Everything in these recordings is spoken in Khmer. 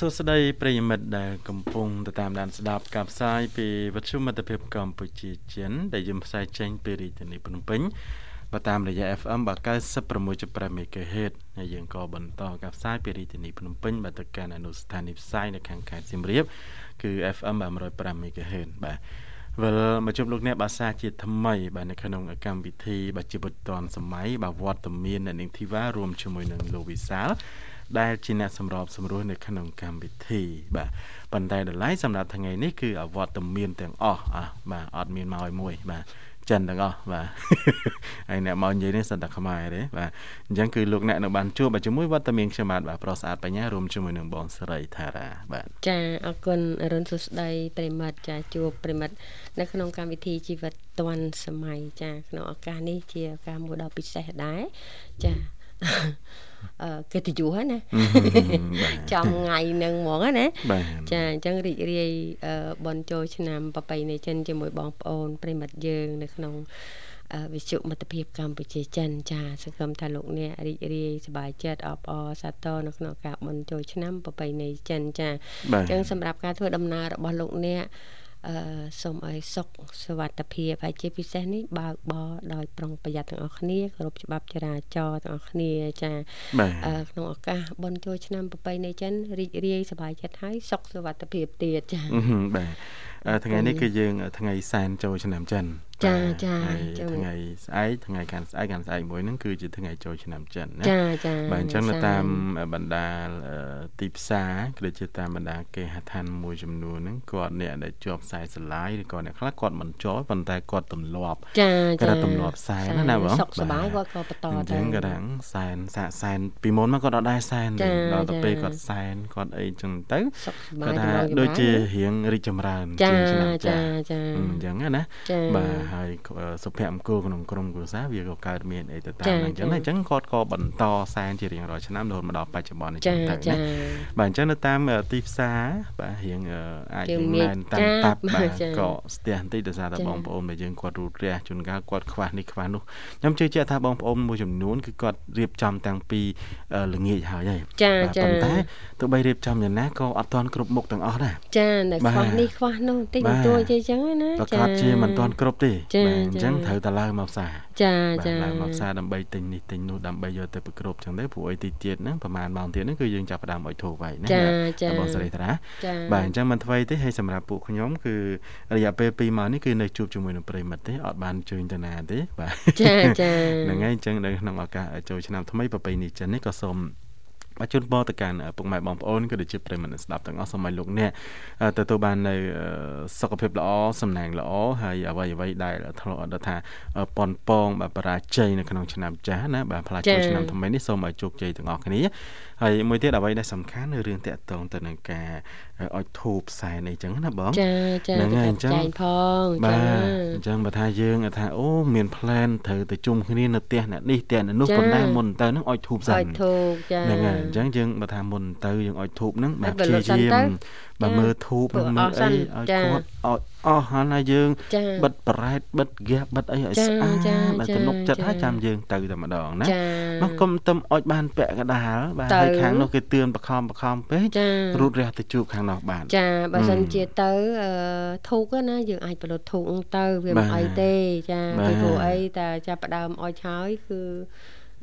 សួស្តីប្រិយមិត្តដែលកំពុងតាមដានស្ដាប់ការផ្សាយពីវិទ្យុមិត្តភាពកម្ពុជាចិនដែលយើងផ្សាយចេញពីរាជធានីភ្នំពេញបើតាមរយៈ FM 96.5 MHz ហើយយើងក៏បន្តការផ្សាយពីរាជធានីភ្នំពេញបើទៅកាន់អនុស្ថានីយ៍ផ្សាយនៅខាងខេត្តសៀមរាបគឺ FM 105 MHz បាទវិលមកជួបលោកអ្នកបាសាជាថ្មីបាទនៅក្នុងកម្មវិធីបាទជីវិតឌွန်សម័យបាទវត្តមានអ្នកនាងធីវ៉ារួមជាមួយនឹងលោកវិសាល ដែលជាអ្នកសម្របសម្រួលនៅក្នុងកម្មវិធី បាទប៉ុន្តែតម្លៃសម្រាប់ថ្ងៃនេះគឺអវត្តមានទាំងអស់អ่ะបាទអត់មានមកឲ្យមួយបាទចិនទាំងអស់បាទហើយអ្នកមកនិយាយនេះសិនតែខ្មែរទេបាទអញ្ចឹងគឺលោកអ្នកនៅបានជួបជាមួយវត្តមានខ្ញុំបាទបាទប្រុសស្អាតបញ្ញារួមជាមួយនឹងបងស្រីថារាបាទចាអរគុណអរុនសុស្ដីប្រិមិត្តចាជួបប្រិមិត្តនៅក្នុងកម្មវិធីជីវិតឌွန်សម័យចាក្នុងឱកាសនេះជាឱកាសមួយដ៏ពិសេសដែរចា កិត្តិយសណាចំថ្ងៃនឹងហ្មងណាចាអញ្ចឹងរីករាយបនចូលឆ្នាំប្របីនៃចិនជាមួយបងប្អូនប្រិមិត្តយើង នៅក្នុងវិទ្យុមិត្តភាពកម្ពុជាចិនចាសង្ឃឹមថាលោកអ្នករីករាយសប្បាយចិត្តអបអរសាទរនៅក្នុងការបនចូលឆ្នាំប្របីនៃចិនចាអញ្ចឹងសម្រាប់ការធ្វើដំណើររបស់លោកអ្នកអឺ សូមឲ្យសុខសុវត្ថិភាពហើយជាពិសេសនេះបើកបរដោយប្រុងប្រយ័ត្នទាំងអស់គ្នាគោរពច្បាប់ចរាចរណ៍ទាំងអស់គ្នាចាក្នុងឱកាសបុណ្យចូលឆ្នាំប្រពៃណីចិនរីករាយសប្បាយចិត្តហើយសុខសុវត្ថិភាពទៀតចាបាទថ្ងៃនេះគឺយើងថ្ងៃសែនចូលឆ្នាំចិនចាចាថ្ងៃស្អែកថ្ងៃកាន់ស្អែកកាន់ស្អែកមួយហ្នឹងគឺជាថ្ងៃចូលឆ្នាំចិនណាចាចាបាទអញ្ចឹងនៅតាមបណ្ដាទីផ្សារក៏ដូចជាតាមបណ្ដាគេហដ្ឋានមួយចំនួនហ្នឹងគាត់អ្នកដែលជាប់ខ្សែស្រឡាយឬក៏អ្នកខ្លះគាត់មិនជាប់ប៉ុន្តែគាត់ទម្លាប់ចាចាគាត់ទម្លាប់ខ្សែណាណាបងសុខសប្បាយគាត់ក៏បន្តទៅអញ្ចឹងគាត់ថាខ្សែសាកសែនពីមុនមកគាត់អត់ដែរសែនដល់ទៅពេលគាត់សែនគាត់អីចឹងទៅគាត់ថាដូចជារៀងរីកចម្រើនជាងឆ្នាំចាចាអញ្ចឹងណាបាទហើយសុភមង្គលក្នុងក្រុមគ្រួសារវាក៏កើតមានអីទៅតាមហ្នឹងអញ្ចឹងអញ្ចឹងគាត់ក៏បន្តសែនជារៀងរាល់ឆ្នាំរហូតមកដល់បច្ចុប្បន្នអញ្ចឹងទៅណាបាទអញ្ចឹងនៅតាមទីផ្សារបាទរៀងអាចរៀងណែនតាមតាប់បាទក៏ស្ទះបន្តិចដោយសារតែបងប្អូនដែលយើងគាត់រូតរះជួនកាលគាត់ខ្វះនេះខ្វះនោះខ្ញុំជឿជាក់ថាបងប្អូនមួយចំនួនគឺគាត់រៀបចំតាំងពីល្ងាចហើយហើយចាចាប៉ុន្តែទោះបីរៀបចំយ៉ាងណាក៏អត់ទាន់គ្រប់មុខទាំងអស់ដែរចានៅខ្វះនេះខ្វះនោះតិចបន្តួចអញ្ចឹងណាចាប្រកាសជាមិនទាន់គ្រប់ទេបាទអញ្ចឹងត្រូវតែឡើងមកផ្សារចាចាឡើងមកផ្សារដើម្បីទិញនេះទិញនោះដើម្បីយកទៅប្រគ្រប់ចឹងទៅព្រោះអីទីទៀតហ្នឹងប្រហែលម៉ោងទៀតហ្នឹងគឺយើងចាប់ផ្ដើមឲ្យធូរໄວណាចាចាបងស្រីតារាបាទអញ្ចឹងមិនថ្មីទេហើយសម្រាប់ពួកខ្ញុំគឺរយៈពេល2ម៉ោងនេះគឺនៅជួបជាមួយនឹងប្រិមិត្តទេអត់បានជើញទៅណាទេបាទចាចាហ្នឹងហើយអញ្ចឹងនៅក្នុងឱកាសចូលឆ្នាំថ្មីប្រពៃណីចិននេះក៏សូម បាទជូនពរទៅកាន់ពុកម៉ែបងប្អូនក៏ដូចជាប្រិយមិត្តស្ដាប់ទាំងអស់សូមឲ្យលោកអ្នកទទួលបាននៅសុខភាពល្អសំណាងល្អហើយអ្វីអ្វីដែលធ្លាប់ដល់ថាប៉ុនប៉ងបាទបរាជ័យនៅក្នុងឆ្នាំចាស់ណាបាទផ្លាស់ចូលឆ្នាំថ្មីនេះសូមឲ្យជោគជ័យទាំងអស់គ្នាហើយមួយទៀតអ្វីដែលសំខាន់នៅរឿងតាក់ទងទៅនឹងការអុជធូបផ្សែនអីចឹងណាបងចាចាហ្នឹងហើយអញ្ចឹងផងចាអញ្ចឹងបើថាយើងថាអូមានផ្លែនត្រូវទៅជុំគ្នានៅផ្ទះអ្នកនេះផ្ទះអ្នកនោះប៉ុន្តែមុនទៅហ្នឹងអុជធូបសិនអុជធូបចាហ្នឹងហើយអញ្ចឹងយើងបើថាមុនទៅយើងអុជធូបហ្នឹងបាទព្យាយាមបើមើលធូបមើលអីឲ្យគាត់ឲ្យអស់ហើយយើង បិទប្រែតបិទហ្គាសបិទអីឲ្យស្អាតបើទំនុកចិត្តហើយចាំយើងទៅតែម្ដងណាមកគុំទឹមអុចបានពាក់កដាលបាទហើយខាងនោះគេទឿនបខំបខំពេករូតរះទៅជួបខាងនោះបានចាបើសិនជាទៅធូកណាយើងអាចផលិតធូកទៅវាមិនអីទេចាពីព្រោះអីតែចាប់ផ្ដើមអុចហើយគឺ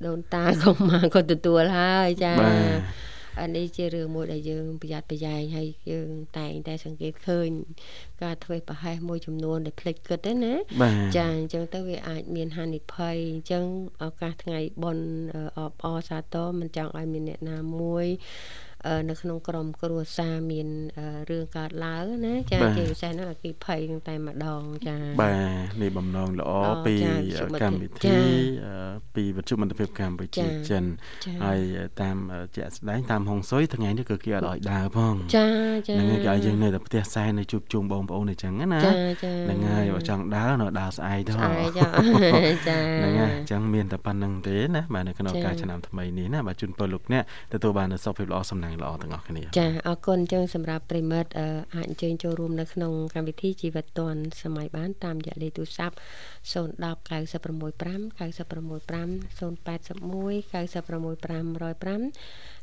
ដូនតាកុំមកក៏ទទួលហើយចាអានេះជារឿងមួយដែលយើងប្រយ័ត្នប្រយែងហើយយើងតែងតែសង្កេតឃើញការធ្វើប្រហែសមួយចំនួនដែលផ្លេចគិតទេណាចាអញ្ចឹងទៅវាអាចមានហានិភ័យអញ្ចឹងឱកាសថ្ងៃបុណ្យអបអរសាទរមិនចង់ឲ្យមានអ្នកណាមួយ នៅក្នុងក្រមគ្រួសារមានរឿងកើតឡើងណាចាជាពិសេសហ្នឹងអគិភ័យនឹងតែម្ដងចាបាទនេះបំណងល្អពីកម្មវិធីពីវិទ្យុមិត្តភាពកម្ពុជាចិនហើយតាមជាក់ស្ដែងតាមហុងស៊ុយថ្ងៃនេះក៏គេអត់ឲ្យដើរផងចាចាហ្នឹងហើយគេឲ្យយើងនៅតែផ្ទះសែននៅជួបជុំបងប្អូនអញ្ចឹងណាហ្នឹងហើយបើចង់ដើរនៅដើរស្អែកទៅចាចាហ្នឹងហើយអញ្ចឹងមានតែប៉ុណ្្នឹងទេណាបាទនៅក្នុងការឆ្នាំថ្មីនេះណាបាទជូនពរលោកអ្នកទទួលបាននូវសុខភាពល្អសំណាងល្អទាំងអស់គ្នាចាអរគុណអញ្ចឹងសម្រាប់ប្រិមិត្តអាចអញ្ជើញចូលរួមនៅក្នុងកម្មវិធីជីវិតឌွန်សម័យបានតាមរយៈលេខទូរស័ព្ទ010 965 965 081 965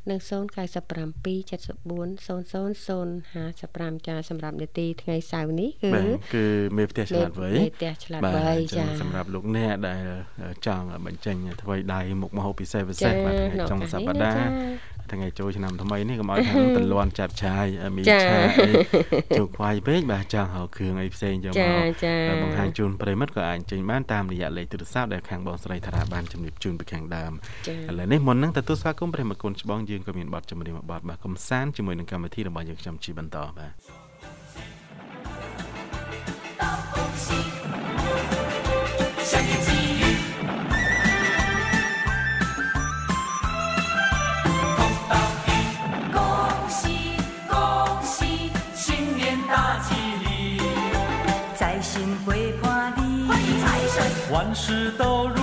105និង097 74 00055ចាសម្រាប់នេតិថ្ងៃសៅរ៍នេះគឺគឺមេផ្ទះឆ្លាតវៃមេផ្ទះឆ្លាតវៃចាសម្រាប់លោកអ្នកដែលចង់បញ្ចេញអ្វីដៃមុខមហូបពិសេសពិសេសបាទថ្ងៃចុងសប្តាហ៍ថ្ងៃចូលឆ្នាំថ្មីនេះកុំឲ្យខាងតលន់ចាប់ឆាយមីឆាអីជោគខ្វាយពេកបាទចង់ហៅគ្រឿងអីផ្សេងយកមកបង្ហាញជូនប្រិមិត្តក៏អាចចេញបានតាមរយៈលេខទូរស័ព្ទដែលខាងបងស្រីថាបានជំរាបជូនពីខាងដើមឥឡូវនេះមុននឹងទទួលស្វាគមន៍ប្រិមិត្តគុណច្បងយើងក៏មានបទចម្រៀងមួយបទបាទកំសាន្តជាមួយនឹងកម្មវិធីរបស់យើងខ្ញុំជីបន្តបាទ万事都如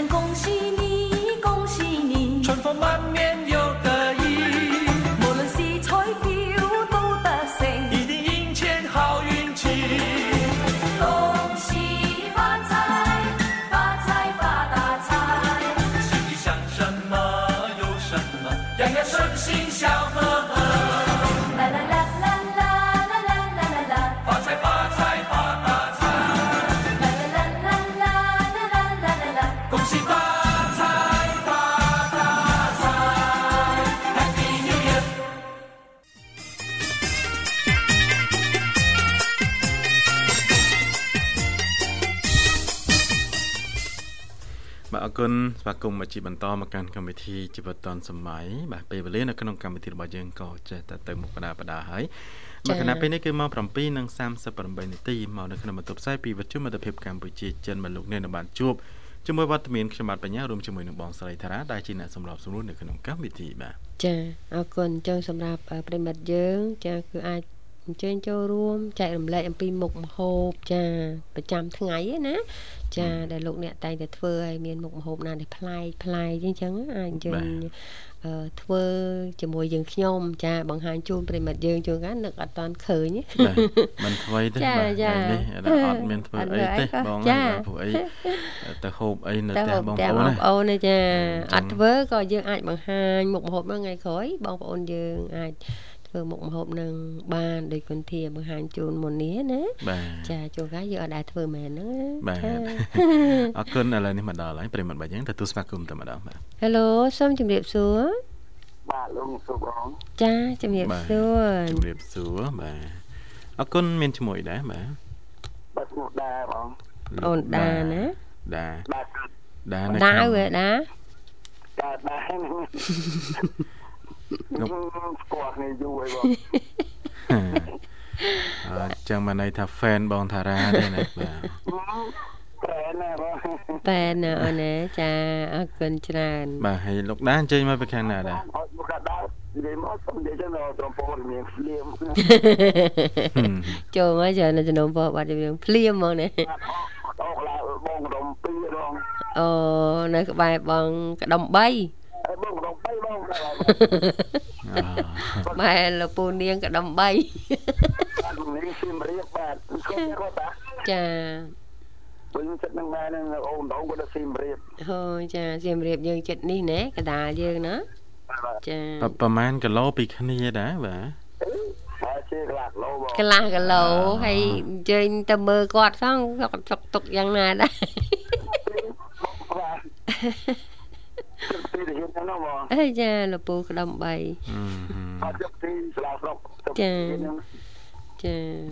声恭喜你， គុណស្វាគមន៍មកជាបន្តមកកាន់កម្មវិធីជីវិតឌុនសម័យបាទពេលវេលានៅក្នុងកម្មវិធីរបស់យើងក៏ចេះតែទៅមុខបដាបដាហើយមកគណៈពេលនេះគឺម៉ោង7:38នាទីមកនៅក្នុងបន្ទប់ផ្សាយពីវិទ្យុមិត្តភាពកម្ពុជាចិនមកលោកអ្នកនៅបានជួបជាមួយវត្តមានខ្ញុំបាទបញ្ញារួមជាមួយនឹងបងស្រីថារ៉ាដែលជាអ្នកសម្របសម្រួលនៅក្នុងកម្មវិធីបាទចាអរគុណចឹងសម្រាប់អឺប្រិមិត្តយើងចាគឺអាច អញ្ជើញចូលរួមចែករំលែកអំពីមុខម្ហូបចាប្រចាំថ្ងៃហ្នឹងណាចាដែលលោកអ្នកតែងតែធ្វើឲ្យមានមុខម្ហូបណាដែលប្លែកប្លែកអញ្ចឹងអាចអញ្ជើញអឺធ្វើជាមួយយើងខ្ញុំចាបង្ហាញជូនប្រិមិត្តយើងជួនកាលនឹកអត់តាន់ឃើញបាទមិនធ្វើទេចាបាទចាថ្ងៃនេះអត់មានធ្វើអត់អីធ្វើអីទេក៏បងចាបាទព្រោះអីទៅហូបអីនៅតែផ្ទះហូបបងតែប្អូបងនណាប្អូនណាចាអអញ្ចឹងត់ធ្វើក៏យើងអាចបង្ហាញមុខម្ហូបហ្នឹងថ្ងៃក្រោយបងប្អូនយើងអាច ធ្វើមុខម្ហូបនឹងបានដូចគុនធាបង្ហាញជូនមុននេះណាបាទចាជួនកាលយើងអត់ដែលធ្វើមែនហ្នឹងបាទចាអរគុណឥឡូវនេះមកដល់ហើយប្រិមត្តបាទយើងទទួលស្វាគមន៍តែម្ដងបាទ Hello សូមជម្រាបសួរបាទលោកសុបងចាជំរាបសួរជំរាបសួរបាទអរគុណមានឈ្មោះអីដែរបាទបាទឈ្មោះដាបងអូនដាណាដាបាទដានៅដាវក្នុងហ៎ដាបាទបាទហ្នឹងលោក ស្គាល់គ្នាយូរហើយបងអឺចឹងមកន័យថា fan បងតារាទេណាបាទប្រែណាបងតែនណាអូនណាចាអរគុណច្រើន បាទហើយលោកដាអញ្ជើញមកពីខាងណាដែរអត់មកកាដល់និយាយមកសុំនិយាយចឹងដល់ត្រង់ពោលមានស្លៀមចូលមកចានៅចំណុំបបាត់យើងភ្លាមហ្មងណាអត់ឡើងបងដុំពីរដងអូនៅក្បែរបងក្ដុំ3ហើយបងដុំ បីបងអូបែរលោកពូនាងក្ដុំ3បាទនេះស៊ីមរៀបបាទគាត់គាត់តាចាវិញចិត្តនឹងម៉ែនឹងអូនដងគាត់ស៊ីមរៀបហូចាសៀមរាបយើងចិត្តនេះណាកដាលយើងណាបាទចាប្រប្រហែលគីឡូពីគ្នាដែរបាទហើយជាកន្លះគីឡូបងកន្លះគីឡូហើយអញ្ជើញទៅមើលគាត់ផងគាត់ទុកទុកយ៉ាងណាដែរបា ទពីទៅហ៊ានណាបងអេចាលោកពូក្ដុំ3អឺអត់យកទីស្លាស្រុកចា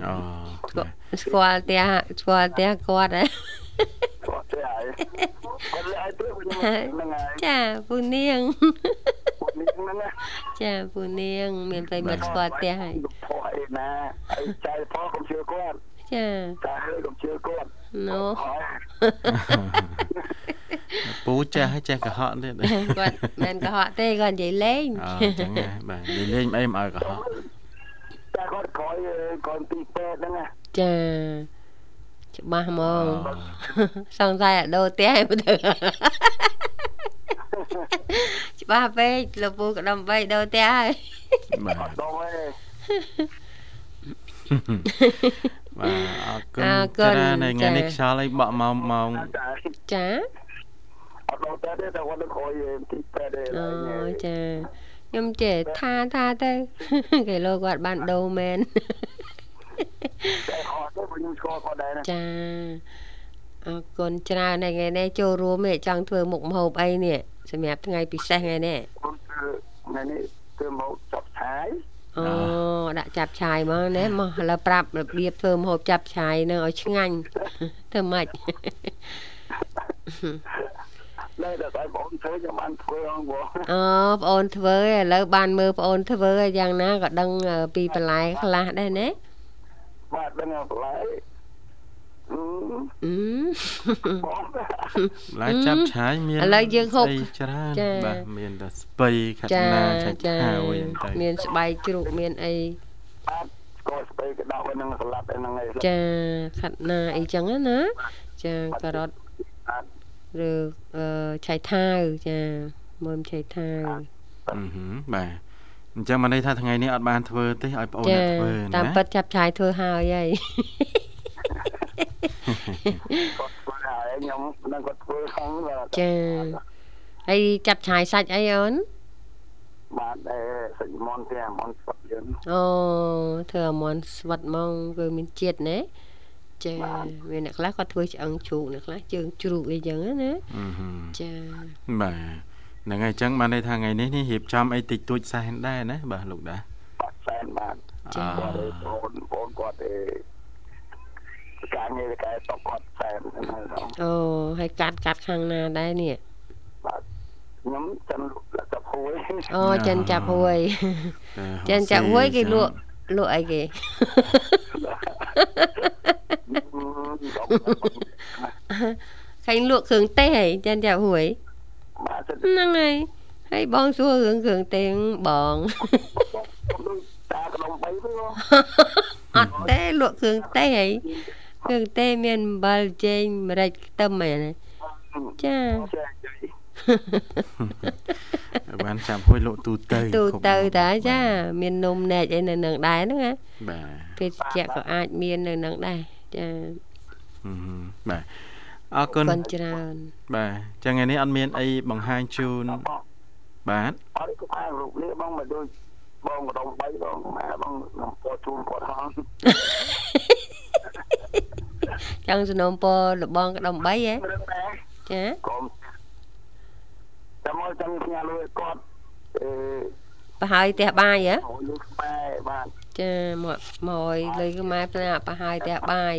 អូស្គាល់ផ្ទះស្គាល់ផ្ទះគាត់ហ៎គាត់ទេហើយគាត់លើឲ្យព្រឹកខ្ញុំហ្នឹងហើយចាពូនាងពួកនេះហ្នឹងណាចាពូនាង មានប្រិមិត្តស្គាល់ផ្ទះហើយផោះអីណាហើយចៃផោះកុំជឿគាត់ចាតែហើយកុំជឿគាត់ណូហើយ ពូចេះហើយចេះកុហកទៀតគាត់មិនកុហកទេគាត់និយាយលេងអូចឹងហ៎បាទនិយាយលេងអីមិនឲ្យកុហកតែគាត់ក្រោយកូនទីពេទ្យហ្នឹងណាចាច្បាស់ហ្មងសង្ស័យអាដូរផ្ទះឯមើលទៅច្បាស់ពេកលោកពូក្តំបីដូរផ្ទះហើយបាទអត់ដល់ទេបាទអរគុណអរគុណច្រើនហើយថ្ងៃនេះចា៎ខ្យល់អីបក់មកម៉ោងចាចា អត់ដល់ទេតែគាត់ទៅក្រោយទីពេទ្យទេអូឡើយចាខ្ញុំចេះថាថាទៅគេលោកគាត់បានដូរមែនតែខត់ទៅខ្ញុំស្គាល់គាត់ដែរណាចាអរគុណច្រើនហើយថ្ងៃនេះចូលរួមឯងចង់ធ្វើមុខម្ហូបអីនេះសម្រាប់ថ្ងៃពិសេសថ្ងៃនេះខ្ញុំគឺថ្ងៃនេះគឺមកចាប់ឆាយអូដាក់ចាប់ឆាយមកណាមកឥឡូវប្រាប់របៀបធ្វើម្ហូបចាប់ឆាយនឹងឲ្យឆ្ងាញ់ធ្វើម៉េច តែតែតែបងធ្វើខ្ញុំបានធ្វើអងបងអូបងអូនធ្វើឯងឥឡូវបានមើលបងអូនធ្វើឯងយ៉ាងណាក៏ដឹងអឺពីបន្លែខ្លះដែរណាបាទដឹងបន្លែអឺអឺបងឡាយចាប់ឆាយមានឥឡូវយើងហូបស្អីច្រើនចាបាទមានតែស្ពៃខាត់ចាណាឆាច់ចាហាវអីហ្នឹងទៅមានស្បែកជ្រូកមានអីបាទស្គាល់ស្ពៃក្តៅហ្នឹងស្លាប់ហ្នឹងឯងចាខាត់ណាអីចឹងណាចាការ៉ុតបាទ ឬអឺឆៃថាវចាមើមឆៃថាវអឺហឺបាទអញ្ចឹងមកន័យថាថ្ងៃនេះអត់បានធ្វើទេឲ្យបងអូនចាអ្នកធ្វើតាមណាពិតចាប់ឆាយធ្វើហើយហើយគាត់ធ្វើហើយខ្ញុំនឹងគាត់ធ្វើហងបាទចាហើយចាប់ឆាយសាច់អីអូនបាទតែសិចមន់ទេមន់ស្វត់យើងអូធ្វើឲ្យមន់ស្វិតហ្មងគឺមានជាតិណា ចាមានអ្នកខ្លះគាត់ធ្វើឆ្អឹងជ្រូកអ្នកខ្លះជើងជ្រូកអីចឹងណាអឺហឺចាបាទហ្នឹងហើយអញ្ចឹងបានន័យថាថ្ងៃនេះនេះរៀបចំអីតិចតួចសែនដែរណាបាទលោកដាបាទសែនបាទចាគាត់ឯងបងបងគាត់ឯងការងារកែតកគាត់សែនហ្នឹងហើយអូហើយកាត់កាត់ខាងណាដែរនេះបាទខ្ញុំចាំលក្ខភួយអូចិនចាប់ហួយតែចិនចាប់ហួយគេលក់លក់អីគេ ឃើញលក់គ្រឿងទេសហីចិនចាប់ហួយបាទសិតហ្នឹងហើយហើយបងសួររឿងគ្រឿងទេសបងដូចតាក្ដុំ3ទៅបងអត់ទេលក់គ្រឿងទេសហីគ្រឿងទេសមានអំបិលចេងម្រេចខ្ទឹមអីណាចាចាចា បានចាប់ហួយលក់ទូទៅទូគ្រប់ទៅម៉ោងតាចា មាននំនែកអីនៅនឹងដែរហ្នឹងណាបាទភេសជ្ជៈក៏អាចមាននៅនឹងដែរចាអឺហឺបាទអរគុណគុណច្រើនបាទអញ្ចឹងថ្ងៃនេះអត់មានអីបង្ហាញជូនបាទអត់ក៏បានរូបនេះបងមកដូចបងម្ដង3បងមកបងនឹងពណ៌ជូនគាត់ហងចង់សំណូមពរលបងក្តំ3ហ៎មិនដឹងដែរចាកុំ ចាំមកចាំផ្ញើលុយគាត់អឺប្រហើយផ្ទះបាយហ៎អូលុយខ្មែរបាទចាមកមកឲ្យលុយខ្មែរផ្នែកប្រហើយផ្ទះបាយ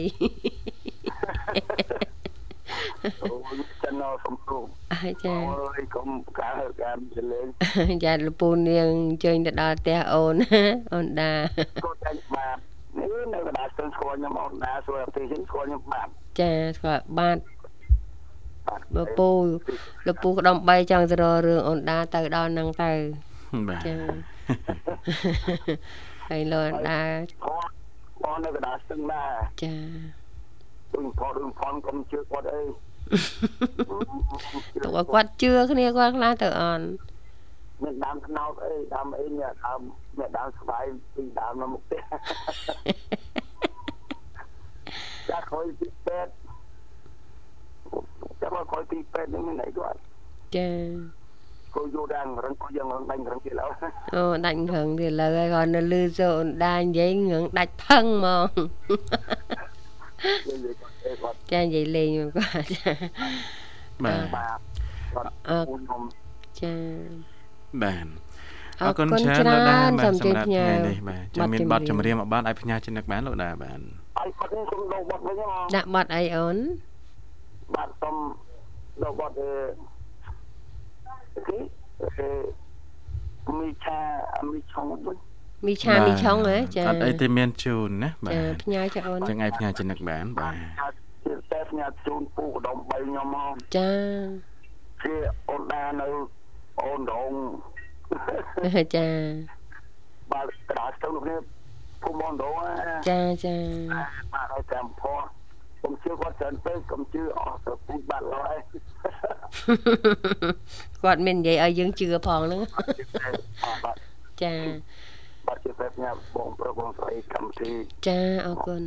អូចិននៅសំព្រោះអើចាអូយកុំការហើការចលេងយ៉ាលពូនាងអញ្ជើញទៅដល់ផ្ទះអូនអូនដាគាត់ចាញ់បាទនេះនៅកណ្ដាលស្ទឹងស្គាល់ខ្ញុំអូនណាសួរប្រទេសស្គាល់ខ្ញុំបាទចាស្គាល់បាទ បាទបើពូលពូក្តំ3ចង់ទៅរករឿងអូនដាទៅដល់ហ្នឹងទៅបាទចាហើយលោកអូនដាគាត់បងនៅកណ្ដាលស្ទឹងដែរចាដូចផតរឿងផនកុំជឿគាត់អីទុកឲ្យគាត់ជឿគ្នាគាត់ខ្លះទៅអនមានដើមថ្នោតអីដើមអីនេះដើមនេះដើមស្វាយពីដើមនៅមុខផ្ទះចាក់ខុយពីពេទ្យចាំមកខុយ ពីពេទ្យនេះមានអីគាត់ចាគោយូដាំងរឹងគោយើងរឹងដាច់រឹងទៀតឡើយអូដាច់ងឹងទៀតលើហើយគាត់នៅលឺសូអូនដានិយាយងឹងដាច់ផឹងហ្មងយើងនិយាយគាត់អីគាត់ចានិយាយលេងមកគាត់ចាបាទបាទគាត់អើពូនខ្ញុំចាបាទអរគុណច្រើនលោកដាបាទសូមជើញសម្រាប់ផ្ញើថ្ងៃនេះបាទចាំមានបបទទចម្ចម្រៀរៀងងមកបានឲ្យផ្ញើចិននឹកបានលោកដាបាទឲ្យគាត់នេះខ្ញុំដោបត់វិញហ៎ដាក់បတ်អីអូនបាទសុំ ដោបត់អឺគេអឺមីឆាមីឆុងវិញមីឆាមីឆុងហ៎ចាអត់អីទេមានជូនណាបាចាទផ្ញើចាអូនចឹងឯងផ្ញើចិននឹកបានបាទជាតែផ្ញើជូនពូកដុំ3ខ្ញុំមកចាជាអូនដានៅអូនដងចាបាទក្តារស្ទឹងលោកនេះភូមិបងដូណាចាចាបាទឲ្យតាមផោះខ្ញុំជឿគាត់ច្រើនពេកខ្ញុំជឿអស់ទៅពូជបាត់ឡើយ គាត់មាននិយាយឲ្យយើងជឿផងហ្នឹងបាទចាបាទជាតែញ៉ាំបងប្រុសបងស្រីកម្មវិធីចាអរគុណ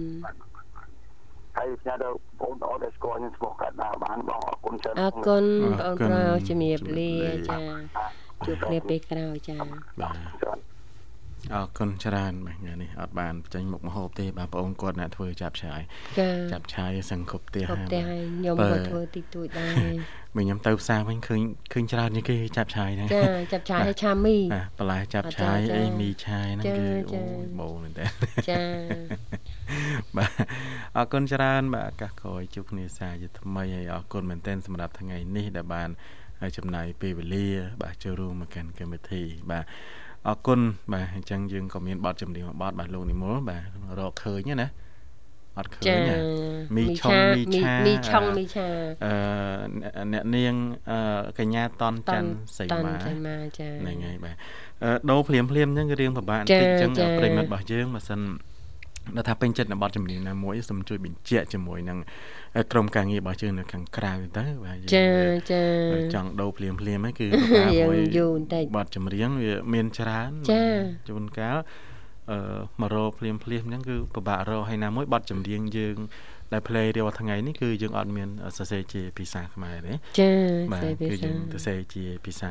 ហើយញ៉ាំដល់បងប្អូនដែលស្គាល់ខ្ញុំស្គាល់កាត់ណាបានបងអរគុណច្រើនអរគុណអបងរគុណប្រុសជំរាបលាជំរាបលាចាជួបគ្នាពេលក្រោយចាបាទច្រើន អរគុណច្រើនបាទថ្ងៃនេះអត់បានចេញមុខមហូបទេបាទបងអូនគាត់អ្នកធ្វើចាប់ឆាយចាចាប់ឆាយសង្កប់ផ្ទះគ្រប់ផ្ទះហើយខ្ញុំបើក៏ធ្វើតិចតួចដែរបើខ្ញុំទៅផ្សារវិញឃើញឃើញច្រើនជាងគេចាប់ឆាយហ្នឹងចាចាប់ឆាយឲ្យឆាមីបាទបន្លែចាប់អត់ឆាយចាអីចាមីឆាយហ្នឹងចាគឺចាអូយបោមែនតើចាបាទអរគុណច្រើន បាទឱកាសក្រោយជួបគ្នាសារជាថ្មីហើយអរគុណមែនទែនសម្រាប់ថ្ងៃនេះដែលបានចំណាយពេលវេលា បាទចូលរួមមកកាន់កម្មវិធីបាទ អរគុណបាទអញ្ចឹងយើងក៏មានបទចម្រៀងមួយបទបាទលោកនិមលបាទរកឃើញណាអត់ឃើញចាណាមីឆុងមីឆាមីឆុងមីឆាអឺអ្នកនាងអឺកញ្ញាតនច័ន្ទសីតាន់មាសៃម៉ាចាហ្នឹងហើយបាទអឺដូរភ្លាមភ្លាមអញ្ចឹងគឺរៀងពិបាកបន្ចាតិចអញ្ចឹងចាប្រិមិត្តរបស់យើងបើសិន ដល់ថាពេញចិត្តនៅបទចម្រៀងណាមួយសូមជួយបញ្ជាក់ជាមួយនឹងក្រុមការងាររបស់យើងនៅខាងក្រៅទៅបាទយើងចាចាចង់ដូរភ្លាមភ្លាមហ្នឹងគឺពិបាកយើងមួយយូរបន្តិចបទចម្រៀងវាមានច្រើនចាជួនកាល អឺមករកភ្លាមភ្លាមអញ្ចឹងគឺពិបាករកហើយណាមួយបទចម្រៀងយើងដែល play រាល់ថ្ងៃនេះគឺយើងអត់មានសរសេរជាភាសាខ្មែរទេចាបាទសេភាគឺសាយើងសរសេរជាភាសា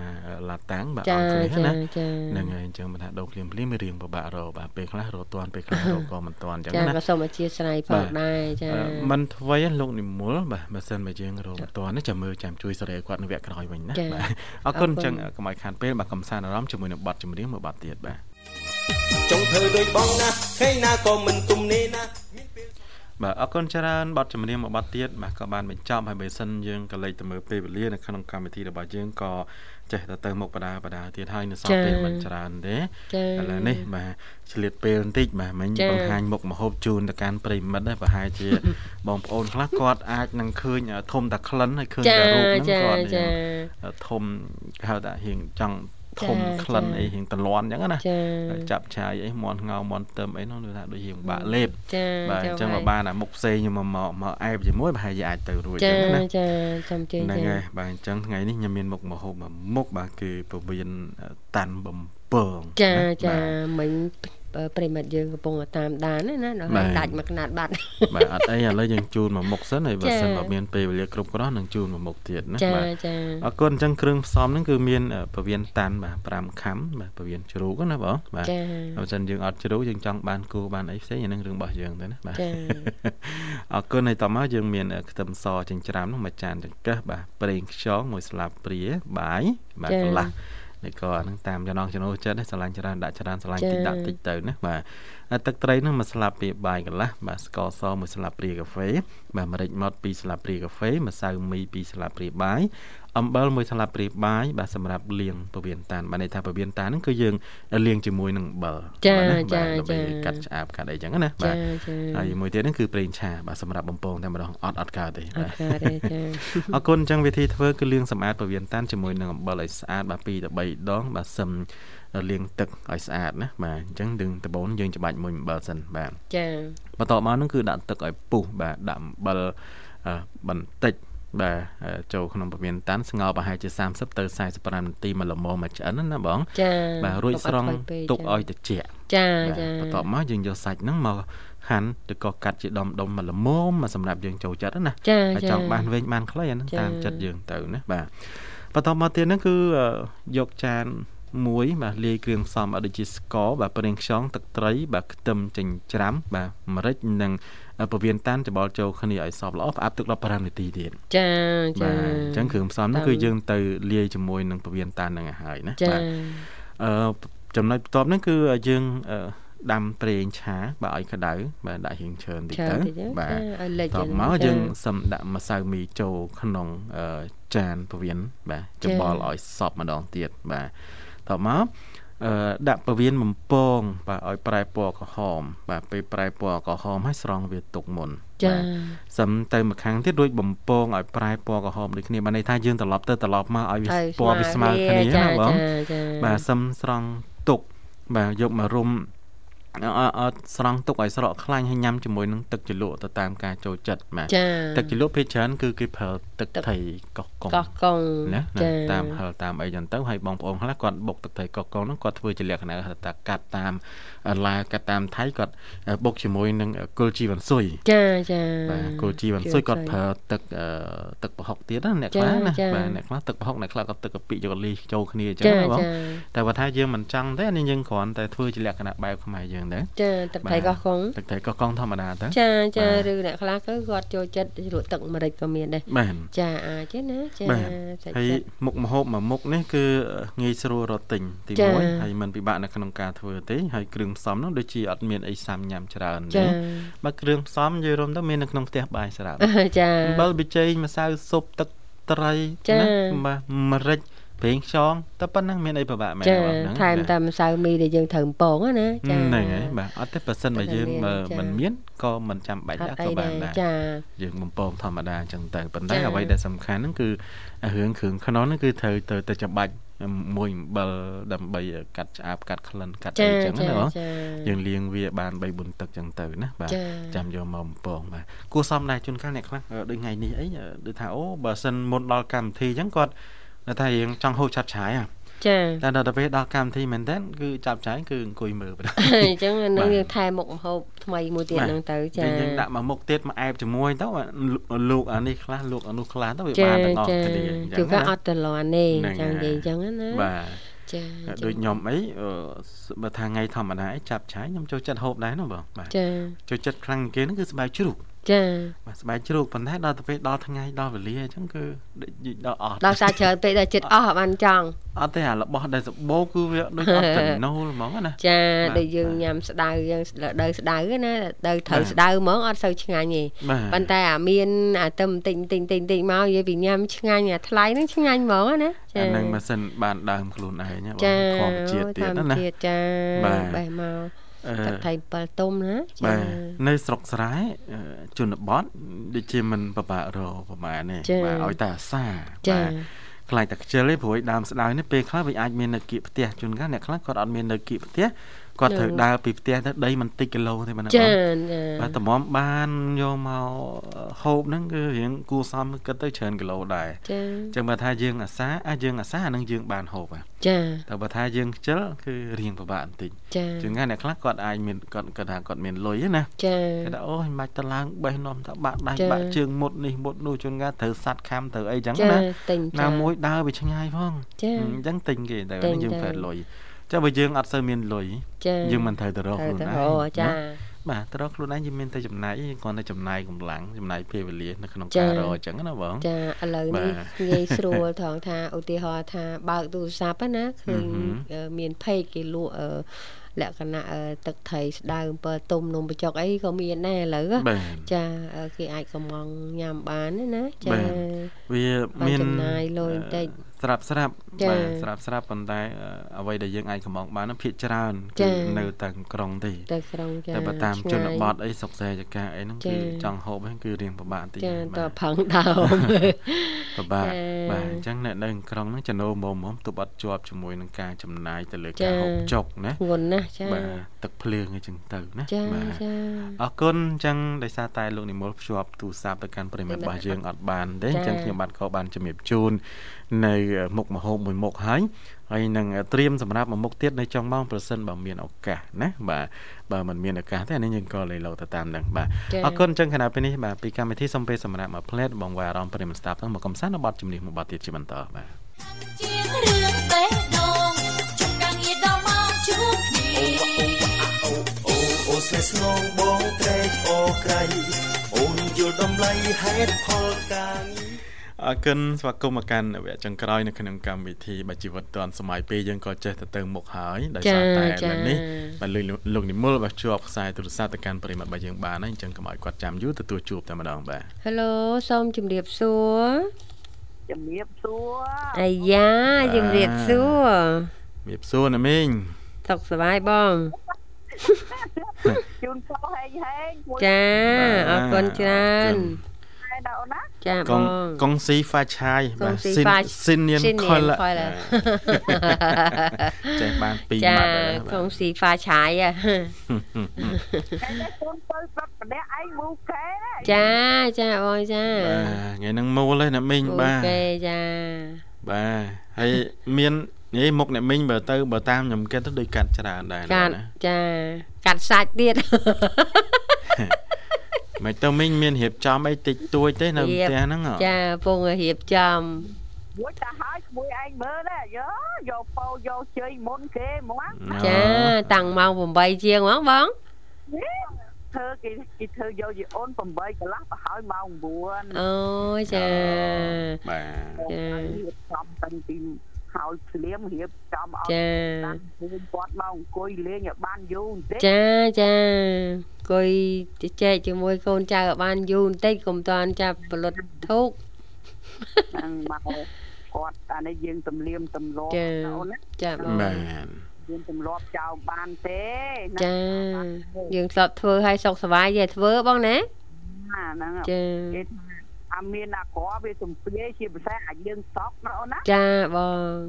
ឡាតាំងបាទអចាង់គ្លេសចាណាចាហ្នឹងហើយអញ្ចឹងមិនថាដូរភ្លាមភ្លាមវារៀងពិបាករកបាទពេលខ្លះរកតាន់ពេលខ្លះរកក៏មិនតាន់អញ្ចឹងចាណាក៏សូមអធិស្ឋានផងដែរចាអឺមិនធ្វើទេលោកនិមលបាទបើសិនបើយើងរកមិនតាន់ទេចាំមើលចាំជួយសេរីគាត់នៅវគ្គក្រោយវិញណាចាបាទអរគុណអរគុណអញ្ចឹងកុំឲ្យខានពេលបាទកំសាន្តអារម្មណ៍ជាមួយនឹងបទចម្រៀងមួយបទទៀតបាទ ចង់ធ្វើដូចបងណាថ្ងៃណាក៏មិនទុំនេះណាបាទអរគុណច្រើនបទចម្រៀងមួយបទទៀតបាទក៏បានបញ្ចប់ហើយបើសិនយើងក៏លេចទៅមើលពេលវេលានៅក្នុងកម្មវិធីរបស់យើងក៏ចេះតែទៅមុខបដាបដាទៀតហើយនៅសល់ពេលមិនច្រើនទេចាឥឡូវនេះបាទឆ្លៀតពេលបន្តិចបាទមិញចា៎បង្ហាញមុខមហូបជូនទៅកាន់ប្រិយមិត្តដែរប្រហែលជាបងប្អូនខ្លះគាត់អាចនឹងឃើញធំតាក្លិនហើយឃើញចាតែរូបហ្នឹងចាគាត់ចាធំគេហៅថារៀងចង់ ធំចា៎ក្លិនចា៎អីរៀងតលន់អញ្ចឹងណាចាចាប់ឆាយអីមន់ងៅមន់ទឹមអីនោះគឺថាដូចរៀងបាក់លេបចាបាទអញ្ចឹងហើមកបានអាមុខផ្សេងខ្ញុំមកមកមកអែបជាមួយប្រហែលជាអាចទៅរួចអចាញ្ចឹងណាចាចាំជើញហ្នឹងចាហើយបាទអញ្ចឹងថ្ងៃនេះខ្ញុំមានមុខមហូបមួយមុខបាទគឺពវៀនតាន់បំពងចាណាចាបាទមិញ ប្រិមិត្តយើងកំពុងតែតាមដានណាដល់បាហើយទដាច់មកកណាត់បាត់បាទអត់អីឥឡូវយើងជូនមួយមុខសិនហើយបើចា៎សិនបើមានពេលវេលាគ្រប់គ្រាន់នឹងជូនមួយមុខទៀតណាចាបាទចាអរគុណអញ្ចឹងគ្រឿងផ្សំហ្នឹងគឺមានអឺពវៀនតាន់បាទ5ខាំបាទពវៀនជ្រូកណាបងបាទចាបើមិនយើងអត់ជ្រូកយើងចង់បានគូបានអីផ្សេងអាហ្នឹងរឿងរបស់យើងទៅណាបាទចា៎អរគុណហើយតមកយើងមានអឺខ្ទឹមសចិញ្ច្រាំហ្នឹងមួយចានចង្កឹះបាទប្រេងខ្យងមួយស្លាបព្រាបាយបាទកន្លះ នេះក៏អាហ្នឹងតាមចំណងចំណូលចិត្តដែរស្រឡាញ់ច្រើនដាក់ច្រើនស្រឡាញ់តិចដាក់តិចទៅណាបាទហើយទឹកត្រីហ្នឹងមួយស្លាបព្រាបាយកន្លះបាទស្ករសមួយស្លាបព្រាកាហ្វេបាទម្រេចម៉ដ្ឋ2ស្លាបព្រាកាហ្វេម្សៅមី2ស្លាបព្រាបាយ អំបិលមួយស្លាបព្រាបាយបាទសម្រាប់លាងពវៀនតានបាទន័យថាពវៀនតានហ្នឹងគឺយើងលាងជាមួយនឹងអំបិលចាបាទណាចាបាទដើម្បីចាកាត់ឆ្អាបកាត់អីចឹងណាបាចាទចាហើយមួយទៀតហ្នឹងគឺប្រេងឆាបាទសម្រាប់បំពងតែម្ដងអត់អត់កើតទេអបាទត់កើតទេចាអរគុណអញ្ចឹងវិធីធ្វើគឺលាងសម្អាតពវៀនតានជាមួយនឹងអំបិលឲ្យស្អាតបាទ2ទៅ3ដងបាទសឹមលាងទឹកឲ្យស្អាតណាបាទអញ្ចឹងดึงដបូនយើងច្បាច់មួយអំបិលសិនបាទចាបន្ទាប់មកហ្នឹងគឺដាក់ទឹកឲ្យពុះបាទដាក់អំបិលអឺបន្តិច បាទអឺចូលក្នុងពវៀនតានស្ងោរប្រហែលជា30ទៅ45នាទីមកល្មមមកឆ្អិនណាបងចាបាទរួចស្រង់កុំឲ្យខ្វៃពេកទុកចាឲ្យត្រជាក់ចាបាទចាបន្ទាប់មកយើងយកសាច់ហ្នឹងមកហាន់ឬក៏កាត់ជាដុំដុំមកល្មមមកសម្រាប់យើងចូលចិត្តណាចាហើយចាចង់បានវែងបានខ្លីអាហ្នឹងចា៎តាមចិត្តយើងទៅណាបាទបន្ទាប់មកទៀតហ្នឹងគឺអឺយកចានមួយបាទលាយគ្រឿងផ្សំឲ្យដូចជាស្ករបាទប្រេងខ្យងទឹកត្រី បាទខ្ទឹមចិញ្ច្រាំបាទម្រេចនិង ពវៀនតាន់ច្បល់ចូលគ្នាឲ្យសព្វល្អផ្អាប់ទឹក15នាទីទៀតចាចាបាទអញ្ចឹងគ្រឿងផ្សំហ្នឹងតាមគឺយើងទៅលាយជាមួយនឹងពវៀនតាន់ហ្នឹងឲ្យហើយណាចាបាទអឺចំណុចបន្ទាប់ហ្នឹងគឺយើងអឺដាំប្រេងឆាបាទឲ្យក្តៅបាទដាក់រៀងច្រើនតិចច្រើនទៅតិចទៅបាទចាឲ្យលិចតបចឹងមកចាយើងសឹមដាក់ម្សៅមីចូលក្នុងអឺចានពវៀនបាទច្បល់ឲ្យសព្វម្ដងទៀតបាទតបមកអឺ ដាក់ពវៀនបំពង បាទឲ្យប្រែពណ៌ក្រហម បាទពេលប្រែពណ៌ក្រហមហើយស្រង់វាទុកមុនចាបាទសឹមទៅម្ខាងទៀតរួចបំពងឲ្យប្រែពណ៌ក្រហមដូចគ្នាបានន័យថាយើងត្រឡប់ទៅត្រឡប់មកឲ្យវាឲ្យពណ៌វាស្មើគ្នាចាណាបងចាចាបាទសឹមស្រង់ទុកបាទយកមករុំ អត់អត់ស្រង់ទុកឲ្យស្រកខ្លាញ់ហើយញ៉ាំជាមួយនឹងទឹកជ្រលក់ទៅតាមការចូលចិត្តបាទចាទឹកជ្រលក់ភាគច្រើនគឺគេប្រើទឹកត្រីកោះកុងកោះកុងណាណាចាតាមហិលតាមអីចឹងទៅហើយបងប្អូនខ្លះគាត់បុកទឹកត្រីកោះកុងហ្នឹងគាត់ធ្វើជាលក្ខណៈហៅថាកាត់តាមឡាវកាត់តាមថៃគាត់បុកជាមួយនឹងគល់ជីវ៉ាន់ស៊ុយចាចាបាទគល់ជីវ៉ាន់ស៊ុយគាត់ប្រើទឹកអឺទឹកប្រហុកទៀតណាអ្នកខ្លះណាបាទអ្នកខ្លះទឹកប្រហុកអ្នកខ្លះក៏ទឹកកាពិយកលីចូលគ្នាអញ្ចឹងចាណាបងចាតែបើថាយើងមិនចង់ទេអានេះយើងគ្រាន់តែធ្វើជាលក្ខណៈបែបខ្មែរយើងទៅចាទឹកត្រីកោះកុងទឹកត្រីកោះកុងធម្មតាទៅចាចាបាទឬអ្នកខ្លះគឺគាត់ចូលចិត្តជ្រក់ទឹកម្រេចក៏មានដែរបាទចាអាចទេណាចាបាទសាច់ហើយចិត្តមុខម្ហូបមួយមុខនេះគឺងាយស្រួលរកទិញទីចា៎1ហើយมันពិបាកនៅក្នុងការធ្វើទេហើយគ្រឿងផ្សំនោះដូចជាអត់មានអីសាំញ៉ាំច្រើនទេចាបើគ្រឿងផ្សំនិយាយរួមទៅមាននៅក្នុងផ្ទះបាយស្រាប់ចាអំបិលប៊ីចេងម្សៅស៊ុបទឹកត្រីចា៎ណាបាទម្រេច ប្រេងខ្យងតែប៉ុណ្ណឹងមានអីពិបាកមែនចាទេបងហ្នឹងថែមតែម្សៅមីដែលយើងត្រូវពងហ្នឹងណាចាហ្នឹងហើយបាទអត់ទេប៉ះសិនបើយើងតែមានបើចា៎មិនមានក៏មិនចាំបាច់អដែរត់ក៏អីបាដែនរដែរចាយើងបំពងធម្មតាអញ្ចឹងទៅប៉ុន្តែចា៎អ្វីដែលសំខាន់ហ្នឹងគឺរឿងគ្រឿងខ្នុរហ្នឹងគឺត្រូវទៅទៅចាំបាច់មួយអំបិលដើម្បីកាត់ឆ្អាបកាត់ក្លិនកាត់អីចាអញ្ចឹងចាណាបងចាយើងលាងវាបាន3 4ទឹកអញ្ចឹងទៅណាបាទចា៎ចាំយកមកបំពងបាទគួរសមដែរជួនកាលអ្នកខ្លះអឺដូចថ្ងៃនេះអីអឺដូចថាអូបើសិនមុនដល់កម្មវិធីអញ្ចឹងគាត់ គាត់ថារៀងចង់ហូបឆាប់ឆាយហ่ะចាតែដល់ទៅពេលដល់កម្មវិធីមែនតើគឺចាប់ឆាយគឺអង្គុយមើលបណ្ដោយអញ្ចឹងនឹងបាទយើងថែមុខម្ហូបថ្មីមួយទៀតបាទហ្នឹងទៅចាយើងយើងដាក់មកមុខទៀតមកអែបជាមួយទៅអាលោកអានេះខ្លះលោកអានោះខ្លះទៅវាចាបានទាំងអស់ចាគ្នាអញ្ចឹជួងនកាលណាអត់ទៅលាន់ទេហ្នឹងចឹងនិយាយហើយអញ្ចឹងណាបាទចាដូចខ្ញុំអីអឺបើថាថ្ងៃធម្មតាអីចាប់ឆាយខ្ញុំចូលចិត្តហូបដែរហ្នឹងបងបាទចាចូលចិត្តខ្លាំងជាងគេហ្នឹងគឺស្បែកជ្រូក ចាបាទស្បែកជ្រូកប៉ុន្តែដល់ទៅពេលដល់ថ្ងៃដល់វេលាអញ្ចឹងគឺដូចដល់អស់ដល់សារច្រើនពេកដល់ចិត្តអស់បានចង់អត់ទេអារបស់ដែលសបោគឺវាដូចអត់ចំណូលហ្មងណាចាបាទដូចយើងបាទញ៉ាំស្ដៅយើងស្ដៅស្ដៅណាទៅត្រូវបាទស្ដៅហ្មងអត់សូវឆ្ងាញ់ទេបាទប៉ុន្តែអាមានអាទៅបន្តិចបន្តិចបន្តិចបន្តិចមកនិយាយពីញ៉ាំឆ្ងាញ់អាថ្លៃហ្នឹងឆ្ងាញ់ហ្មងណាចាអានឹងម៉ាស៊ីនបានដើមខ្លួនឯងណាបងចាធម្មជាតិទៀតធម្មណាណាជាតិចាបាទបេះមកអឺ ទឹកថៃ7ទុំណាចាបាទនៅស្រុកស្រែអឺជនបទដូចជាមិនពិបាករកប្រហែលទេចា៎បាទឲ្យតែអាសាចាបាទខ្លាចតែខ្ជិលទេព្រោះឯដើមស្ដៅនេះពេលខ្លះវាអាចមាននៅគៀកផ្ទះជួនកាលអ្នកខ្លះគាត់អត់មាននៅគៀកផ្ទះ គាត់ត្រូវដើរពីផ្ទះទៅដីមិនតិចគីឡូទេបាទណាបងចាចាបាទតម្រាំបានយកមកហូបហ្នឹងគឺរៀងគួរសមគិតទៅច្រើនគីឡូដែរចាអញ្ចឹងបើថាយើងអាសាអាយើងអាសាអានឹងយើងបានហូបហ่ะចាតែបើថាយើងខ្ជិលគឺរៀងពិបាកបន្តិចចាជាងអ្នកខ្លះគាត់អាចមានគាត់គាត់ថាគាត់មានលុយណាចាគេថាអូយមិនបាច់ទៅឡើងបេះនំថាបាក់ដៃចា៎បាក់ជើងមុតនេះមុតនោះជួនកាលត្រូវសាត់ខំត្រូវអីចឹងចាណាទិញចាណាមួយដើរវាឆ្ងាយផងចា៎អញ្ចឹងទិញគេតែទិញយើងទៅប្រើលុយ ចុះបើយើងអត់សូវមានលុយចាយើងមិនត្រូវទៅរកត្រូវខ្លួនទៅឯងអូចាណាបាទទៅរកខ្លួនឯងយើងមានតែចំណាយឯងគ្រាន់តែចំណាយកម្លាំងចំណាយពេលវេលានៅក្នុងចា៎ការរកអញ្ចឹងណាបងចាឥឡូវបានេះទងាយស្រួលត្រង់ថាឧទាហរណ៍ថាបើកទូរស័ព្ទណាឃើញអឺហឹមអឺមាន page គេលក់អឺលក្ខណៈអឺទឹកត្រីស្ដៅអំពិលទុំនំបញ្ចុកអីក៏មានដែរឥឡូវហ៎បាទចាអឺគេអាចកំងញ៉ាំបានទេណាចាបាទវាបានមានចំណាយលុយបន្តិច ស្រាប់ស្រាប់ចា៎បាទស្រាប់ស្រាប់ប៉ុន្តែអឺអ្វីដែលយើងអាចកំងបាននោះភាគច្រើនចា៎គឺនៅតែក្រុងទេទៅក្រុងចាតែបើតាមឆ្ងាយជនបទអីសុកសែចកាអីហ្នឹងចាគឺចង់ហូបហ្នឹងគឺរៀងពិបាកបន្តិចចាហើយតបាទផឹងដើមពិបាកចា៎បាទអញ្ចឹងអ្នកនៅក្រុងហ្នឹងចំណូលមុំមុំទប់អត់ជាប់ជាមួយនឹងការចំណាយទៅលើចា៎ការហូបចុកណាធ្ងន់ណាស់ចាបាទទឹកភ្លើងអីចឹងទៅណាចាបាទចាអរគុណអញ្ចឹងដោយសារតែលោកនិមលភ្ជាប់ទូរស័ព្ទទៅកាន់ប្រិមិត្តរបស់យើងអត់បានទេអញ្ចឹងខ្ញុំបាទក៏បានជំរាបជូន នៅមុខមហូបមួយមុខហើយហើយនឹងត្រៀមសម្រាប់មួយមុខទៀតនៅចុងម៉ោងប្រសិនបើមានឱកាសណាបាទបើមិនមានឱកាសទេអានេះយើងក៏លេឡូទៅតាមនឹងបាទចា៎អរគុណអញ្ចឹងខណៈពេលនេះបាទពីកម្មវិធីសូមពេលសម្រាប់មកផ្លែតបងវ៉ាអារម្មណ៍ប្រិមិត្តស្ដាប់ទាំងមកកំសាន្តនៅបទជំនាញមួយបទទៀតជាបន្តបាទជាងរឿងបេះដូងជុំការងារដល់មកជួបគ្នាអូអូស្នេហ៍ស្នងបងត្រេកអរក្រៃអូនយល់តម្លៃហេតុផលការងារ អរគុណស្វាគមន៍មកកាន់វគ្គចុងក្រោយនៅក្នុងកម្មវិធីបើជីវិតឌွန်សម័យពេលយើងក៏ចេះទៅទៅមុខហើយដោយសារតែចា៎ឥឡូវនេះបាទលោកលោកនិមលបាទជាប់ខ្សែទូរស័ព្ទទៅកាន់ប្រិមត្តរបស់យើងបានហើយអញ្ចឹងកុំឲ្យគាត់ចាំយូរទទួលជួបតែម្ដងបាទ Hello សូមជម្រាបសួរជំរាបសួរអាយ៉ាជម្រាបសួរមៀបសួរណាមីងសុខសប្បាយបងជូនពរហេងហេងមួយចាអរគុណច្រើនខែដល់ណា ចាកបងងកងស៊ីហ្វាឆាយកងស៊ីស៊ីនហ្វាស៊ីនញៀនស៊ីនខុលញៀនខុលចេះបានពីរចាម៉ាត់ហើយកងស៊ីហ្វាឆាយហ៎ឯនេះកូនទៅប្រាប់ម្នាក់ឯងមូកែណាចាចាបងចាបាទថ្ងៃហ្នឹងមូលហើយអ្នកមីងអូបាទខេចាបាទហើយមាននិយាយមុខអ្នកមីងបើទៅបើតាមខ្ញុំគិតទៅដូចកាត់ច្រើនដែរកាត់ណាចាកាត់សាច់ទៀត មិនទៅមីងមានរៀបចំអីតិចតួចទេនៅផ្ទះហ្នឹងហ៎ចាពងរៀបចំមួយតាហើយក្មួយឯងមើលណាយោយកពោយកជ័យមុនគេហ្មងចាតាំងម៉ោង8ជាងហ្មងបងធ្វើគេគេធ្វើយកជាអូន8កន្លះទៅហើយម៉ោង9អូយចាបាទចារៀបចំតាំងពី ហើយភ្លាមរៀបចំឲ្យចាតាមឃើញគាត់មកអង្គុយលេងឲ្យបានយូរបន្តិចចាចាគួយជជែកជាមួយកូនចៅឲ្យបានយូរបន្តិចកុំតាន់ចាប់ផលិតធូកហ្នឹងមកគាត់អានេះយើងទំលៀមទំលាប់ចាណាអូនណាចាបងបាទយើងទំលាប់ចោលបានទេណាចាយើងធ្លាប់ធ្វើឲ្យសុខសប្បាយយេធ្វើបងណាណាហ្នឹងចាគេថា អាមានអាក្រវាទំពាយជាភាសាអាយើងសក់ណាអូនណាចាបង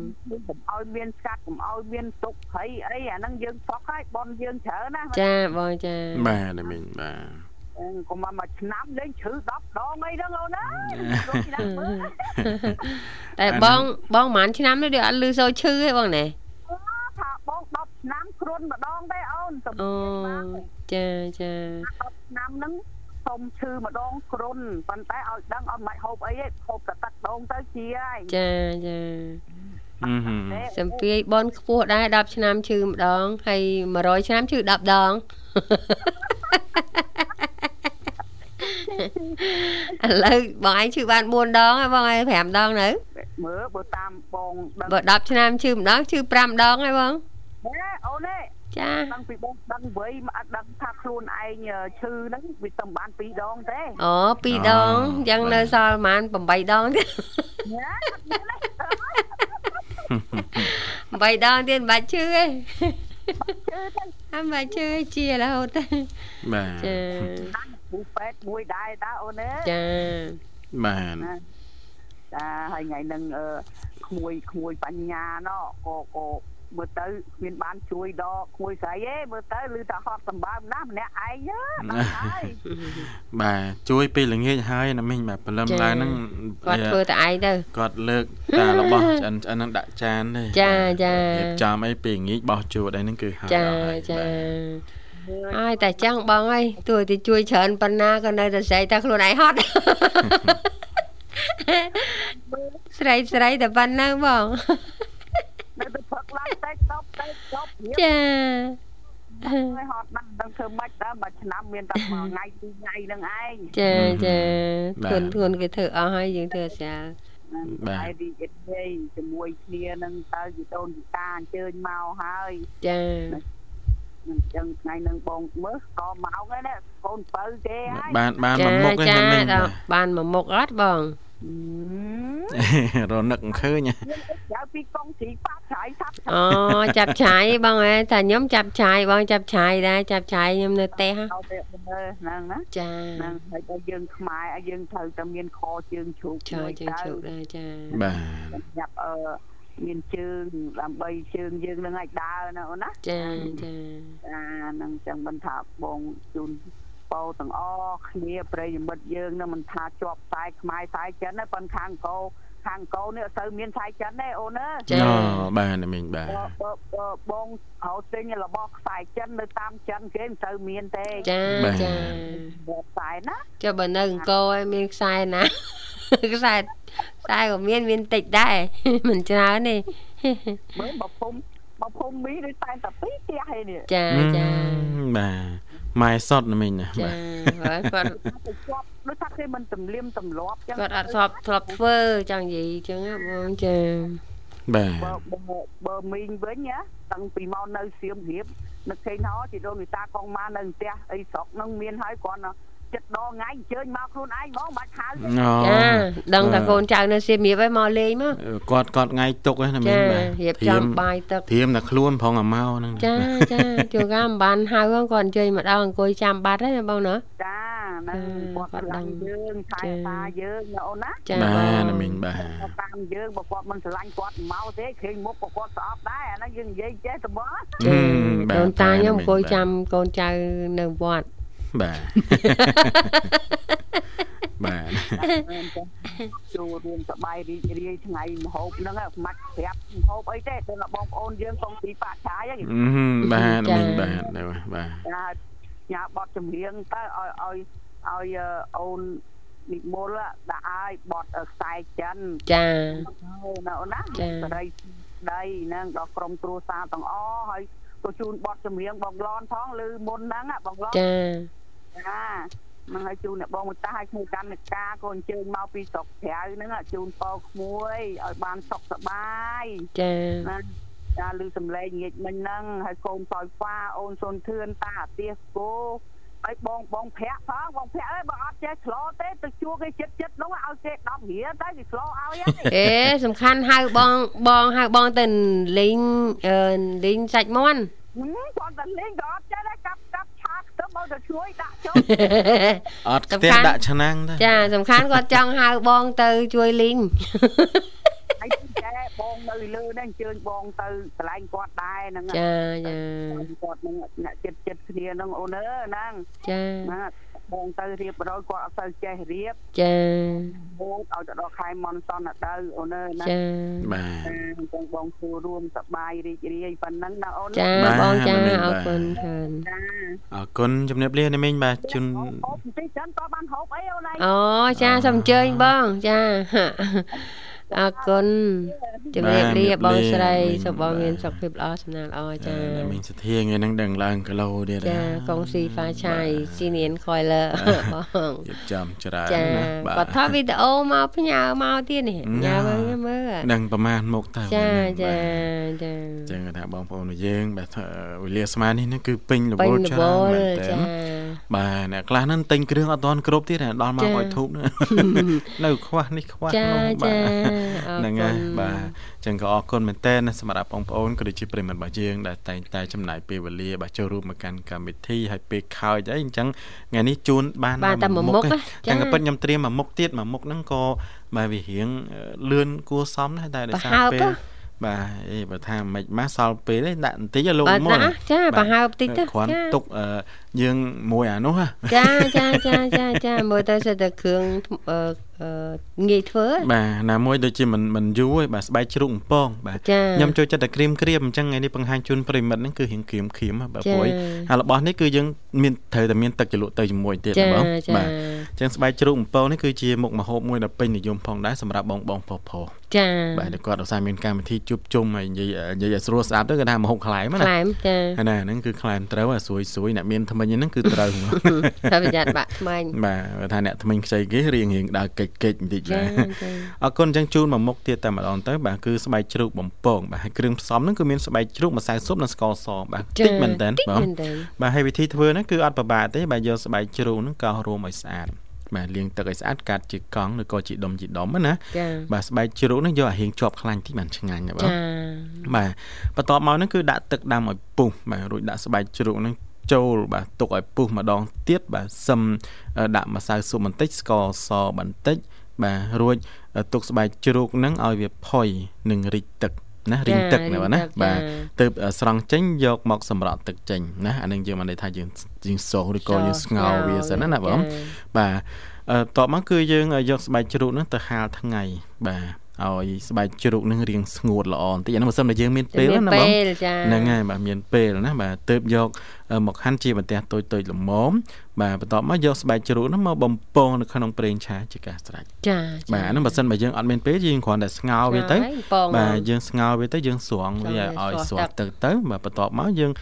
កុំឲ្យមានស្កាត់កុំឲ្យមានទុកភ័យអីអាហ្នឹងយើងសក់ហើយបនយើងច្រើនណាចាបងចាបាទអ្នកមីងបាទកុំមកមួយឆ្នាំលេងឈឺ10ដងអីហ្នឹងអូនណាដូចឆ្នាំមើលតែបងបងប្រហែលឆ្នាំនេះដូចអត់លឺសូរឈឺទេបងណាថាបង10ឆ្នាំគ្រុនម្ដងទេអូនទំអូពាយមកចាចា10ឆ្នាំហ្នឹង សុំឈឺម្ដងគ្រុនប៉ុន្តែឲ្យដឹងអត់មិនហូបអីទេហូបតែទឹកដងទៅជាហើយចាចាអឺហឹមសំភាយបនខ្ពស់ដែរ10ឆ្នាំឈឺម្ដងហើយ100ឆ្នាំឈឺ10ដងឥឡូវបងឯងឈឺបាន4ដងហើយបងឯង5ដងនៅមើលបើតាមបងដឹងបើ10ឆ្នាំឈឺម្ដងឈឺ5ដងហើយបងណែអូនទេ ចាដឹងពីបងដឹងវ័យមកអត់ដឹងថាខ្លួនឯងឈឺហ្នឹងវាទៅបាន2ដងទេអូ2ដងអញ្ចឹងនៅសល់ប្រហែល8ដងទៀតណាអត់មានទេ8ដងទៀតមិនបាច់ឈឺទេឈឺទៅអត់បាច់ឈឺទេជារហូតទេបាទចាគ្រូពេទ្យមួយដែរតាអូនទេចាបាទចាហើយថ្ងៃហ្នឹងអឺក្មួយក្មួយបញ្ញាណោះក៏ក៏ មើលទៅគ្មានបានជួយដល់ក្មួយស្រីទេមើលទៅឮថាហត់សម្បើមណាស់ម្នាក់ឯងយើដល់ហើយបាទជួយពេលល្ងាចហើយអ្នកមីងបាទព្រលឹមឡើងហ្នឹងគាត់ធ្វើតែឯងទៅគាត់លើកតារបស់ឆ្អិនឆ្អិនហ្នឹងដាក់ចានទេចាចារៀបចំអីពេលល្ងាចបោះជួដអីហ្នឹងគឺហើយចាអស់ហើយចាបាទហើយតែចឹងបងអើយទោះតែជួយច្រើនប៉ុណ្ណាក៏នៅតែស្រែកតែខ្លួនឯងហត់ស្រីស្រីតែប៉ុណ្ណឹងបងនៅទៅ ផឹកឡើងតែតបតែតបរៀបចាហើយហត់ណាស់ដឹងធ្វើម៉េចដែរមួយឆ្នាំមានតែមួយថ្ងៃពីរថ្ងៃហ្នឹងឯងចាចាធួនធួនគេធ្វើអស់ហើយយើងធ្វើស្រាលហើយរីករាយជាមួយគ្នានឹងទៅជីដូនជីតាអញ្ជើញមកហើយចាអញ្ចឹងថ្ងៃហ្នឹងបងមើលក៏មកហើយណាកូនបើគេហើយបានបានចាមកមុខឯចាអ្នកមីងដល់បានមួយមុខអត់បង រនឹកមិនឃើញក្រៅពីកងជីប៉ាឆៃថាប់អូចាប់ឆាយបងអើតែខ្ញុំចាប់ឆាយបងចាប់ឆាយដែរចាប់ឆាយខ្ញុំនៅផ្ទះទៅទៅហ្នឹងណាចាហ្នឹងហើយដល់យើងខ្មែរឲ្យយើងត្រូវតែមានខជើងជ្រូកឆាយជើងជោគដែរចាបាទញ៉ាប់អឺមានជើងដើម្បីជើងយើងនឹងឲ្យដើរណាអូនណាចាចាអាហ្នឹងចឹងមិនថាបងជូន ពោទាំងអស់គ្នាប្រិយមិត្តយើងនឹងមិនថាជាប់ខ្សែខ្មែរខ្សែចិនទេប៉ុន្តែខាងកោខាងកោនេះអត់ទៅមានខ្សែចិនទេអូនណាចាអូបាទអ្នកមីងបាទបើបើបើបងហៅទិញរបស់ខ្សែចិននៅតាមចិនគេមិនទៅមានទេចាចាបើខ្សែណាចុះបើនៅអង្គរឯងមានខ្សែណាខ្សែខ្សែក៏មានមានតិចដែរមិនច្រើនទេមើលបើភូមិបើភូមិមីដូចតែតែពីរផ្ទះឯនេះចាចាបាទ ម៉ែសតអ្នកមីងណាចាបាទហើយគាត់ទៅជាប់ដូចថាគេមិនទម្លាមទម្លាប់ចឹងគាត់អត់ធ្លាប់ធ្លាប់ធ្វើចង់និយាយអញ្ចឹងណាបងចាបាទបើបើបើមីងវិញណាតាំងពីមកនៅសៀមរាបនឹកឃើញហោជីដូនវិតាកងមកនៅផ្ទះអីស្រុកហ្នឹងមានហើយគ្រាន់តែ ចិត្តដងថ្ងៃអញ្ជើញមកខ្លួនឯងហ្មងបាច់ហៅទេអូចាដឹងតែកូនចៅនៅសៀមរាបហើយមកលេងមកគាត់គាត់ថ្ងៃទុកហ្នឹងណាមីចាងបាទរៀបចំបាយទឹកធៀមតែខ្លួនផងអាមកហ្នឹងចាចាជួនកាលមិនបានហៅហ្នឹងគាត់អញ្ជើញមកដល់អង្គុយចាំបាត់ហើយណាបងណាចាហ្នឹងគាត់ស្រឡាញ់យើងថែរក្សាយើងណាអូនណាចាបាទណាបងមីងបាទគាត់តាមយើងបើគាត់មិនស្រឡាញ់គាត់មកទេឃើញមុខក៏គាត់ស្អប់ដែរអាហ្នឹងយើងនិយាយចេះទៅបងចាបាទដូនតាខ្ញុំបាទអង្គុយចាំកូនចៅនៅវត្ត បាទបាទចូលរួមសប្បាយរីករាយថ្ងៃមហូបហ្នឹងខ្មាច់ប្រាប់មហូបអីទេតែបងប្អូនយើងកុំពីបាក់ឆាយហ្នឹងអឺបាទណាមីងបាទបាទចាញ៉ាបត់ចម្រៀងទៅឲ្យឲ្យឲ្យអូននិមលដាក់ឲ្យបត់ខ្សែចិនចាណាអូនណាចា៎សេរីដីហ្នឹងដល់ក្រុមគ្រួសារទាំងអស់ហើយក៏ជូនបត់ចម្រៀងបងឡនផងឬមុនហ្នឹងហ่ะបងឡនចា ចាហ្នឹងហើយជូនអ្នកបងមួយតាឲ្យឈ្មោះកម្មនិកាក៏អញ្ជើញមកពីស្រុកក្រៅហ្នឹងហ่ะជូនពរក្មួយឲ្យបានសុខសប្បាយចាណាចាឮសំឡេងងាកមិញហ្នឹងហើយកូនសោយហ្វាអូនសុនធឿនតាអាទៀសគោហើយបងបងប្រាក់ផងបងប្រាក់អើយបើអត់ចេះឆ្លោទេទៅជួគេចិត្តចិត្តនោះឲ្យគេ10រៀលទៅគេឆ្លោឲ្យហើយអេសំខាន់ហៅបងបងហៅបងទៅលេងអឺលេងសាច់មាន់ហឹមគាត់តែលេងក៏អត់ចេះដែរកាប់កាប់ឆាខ្ទឹមឲ្យទៅជួយដាក់ចូលអត់ផ្ទះដាក់ឆ្នាំងទៅចាសំខាន់គាត់ចង់ហៅបងទៅជួយលេងហើយចេះបងនៅលើនេះអញ្ជើញបងទៅកន្លែងគាត់ដែរហ្នឹងចាចាគាត់នឹងអ្នកចិត្តចិត្តគ្នាហ្នឹងអូនអើហ្នឹងចាណា បងទៅរៀបរយគាត់អត់ទៅចេះរៀបចាបងឲ្យទៅដល់ខែមនសនទៅអូនអើណាចាបាទអញ្ចឹងបងចូលរួមសប្បាយរីករាយប៉ុណ្ណឹងណាអូនចាបាទបងចាបាទអរគុណច្រើនចាអរគុណជំរាបលាណាមីងបាទជូនហូបបន្តិចចឹងតបានហូបអីអូនឯងអូចាសូមអញ្ជើញបងចា អរគុណជំរាបលាបងស្រីសុខបងមានសុខភាពល្អសំណាងល្អចាណាមីងសធាថ្ងៃហ្នឹងដឹងឡើងគីឡូទៀតចាកងស៊ីហ្វាឆៃស៊ីនៀនខយលើបងរៀបចំច្រើនចាណាបាគាត់ទថតវីដេអូមកផ្ញើមកទៀតនេះញ៉ាមើលមើលដឹងប្រមាណមុខតើចាបាទចាចាចឹងថាបងប្អូនរបស់យើងបាទថាវេលាស្មាននេះហ្នឹងគឺពេញរពេវញល់រច្វរើនល់មែនតើចាបាទអ្នកខ្លះហ្នឹងទិញគ្រឿងអត់ទាន់គ្រប់ទៀតដល់មកចាឲ្យធូបហ្នឹងនៅខ្វះនេះខ្វះចានោះបាចាទអរហ្នឹងគុហើយណបាទចឹងក៏អរគុណមែនតើណាសម្រាប់បងប្អូនក៏ដូចជាប្រិយមិត្តរបស់យើងដែលតែងតែចំណាយពេលវេលាបាទចូលរួមមកកាន់កម្មវិធីហើយពេលខោចអីអញ្ចឹងថ្ងៃនេះជូនបានបានតែមួយមុខឯងហ៎ចាចឹងក៏ពិតខ្ញុំត្រៀមមួយមុខទៀតមួយមុខហ្នឹងក៏បាទវារៀងអឺលឿនគួរសមដែរតែដោយសារប្រហើបពេលហ៎ បាទអេបើថាមិនម៉ាសល់ពេលទេដាក់បន្តិចឲ្យលោកបាទមុនណាចាបាទប្រហើបតិចទៅគ្រាន់ចាទុកអឺយើងមួយអានោះហ៎ចាចាចាចាចាមើលទៅសិតតែគ្រឿងអឺអឺងាយធ្វើបាទណាមួយដូចជាមិនមិនយូរទេបាទស្បែកជ្រូកកំពងបាទចាខ្ញុំចូលចិត្តតែក្រៀមក្រៀមអញ្ចឹងថ្ងៃនេះបង្ហាញជូនប្រិមិត្តហ្នឹងគឺរៀងក្រៀមក្រៀមហ៎បាទចាព្រួយហើយរបស់នេះគឺយើងមានត្រូវតែមានទឹកជ្រលក់ទៅជាមួយទៀតចាណាបងចាបាទអញ្ចឹងស្បែកជ្រូកកំពងនេះគឺជាមុខម្ហូបមួយដ៏ពេញនិយមផងដែរសម្រាប់បងបងប្រុសប្រុសចាបាទដែលគាត់ឧស្សាហ៍មានកម្មវិធីជួបជុំហើយនិយាយនិយាយឲ្យស្រួលស្អាតទៅគេថាម្ហូបខ្លែមណាខ្លែមចាហើយណាហ្នឹងគឺខ្លែមត្រូវហើយស្រួយស្រួយអ្នកមានថ្មិញហ្នឹងគឺត្រូវហ្មងត្រូវប្រយ័ត្នបាក់ថ្មិញបាទបើថាអ្នកថ្មិញខ្ចីគេរៀងរៀងដើរកិច្ចកិច្ចបន្តិចចាបាទចាអរគុណអញ្ចឹងជូនមកមុខទៀតតែម្ដងទៅបាទគឺស្បែកជ្រូកបំពងបាទហើយគ្រឿងផ្សំហ្នឹងគឺមានស្បែកជ្រូកម្សៅស៊ុបនិងស្ករសបាទតិចមែនតើតិចបងមែនតើបាទហើយវិធីធ្វើហ្នឹងគឺអត់ពិបាកទេបាទយកស្បែកជ្រូកហ្នឹងកោសរួមឲ្យស្អាត បាទលាងទឹកឲ្យស្អាតកាត់ជាកង់ឬក៏ជាដុំជាដុំណាចាបាទស្បែកជ្រូកហ្នឹងយកឲ្យរៀងជាប់ខ្លាញ់តិចបានឆ្ងាញ់ណាបងចាបាទបន្ទាប់មកហ្នឹងគឺដាក់ទឹកដាំឲ្យពុះបាទរួចដាក់ស្បែកជ្រូកហ្នឹងចូលបាទទុកឲ្យពុះម្ដងទៀតបាទសឹមអឺដាក់ម្សៅស៊ុបបន្តិចស្ករសបន្តិចបាទរួចទុកស្បែកជ្រូកហ្នឹងឲ្យវាផុយនិងរីកទឹកណារីងទឹកណាបាទណាបាទទើបស្រង់ចេញយកមកសម្រក់ទឹកចេញណាអានឹងយើងមិនន័យថាយើង យើងសោះឬក៏យើងស្ងោរវាសិនណាណាបងបាទអឺតបមកគឺយើងយកស្បែកជ្រូកហ្នឹងទៅហាលថ្ងៃបាទ ឲ្យស្បែកជ្រូកហ្នឹងរៀងស្ងួតល្អបន្តិចអាហ្នឹងបើសិនតែយើងមានពេលមានណាបងពេលចាហ្នឹងហើយបាទមានពេលណាបាទទៅបយកអឺមកហាន់ជាបន្ទះតូចតូចល្មមបាទបន្ទាប់មកយកស្បែកជ្រូកហ្នឹងមកបំពងនៅក្នុងប្រេងឆាជាការស្រេចចាបាទអាហ្នឹងបើសិនបើយើងអត់មានពេលយើងគ្រាន់តែស្ងោរវាទៅពងបាទយើងស្ងោរវាទៅយើងស្រង់វាស្រង់វាឲ្យស្រស្រស់ស់ទឹកទៅបាទបន្ទាប់មកយើង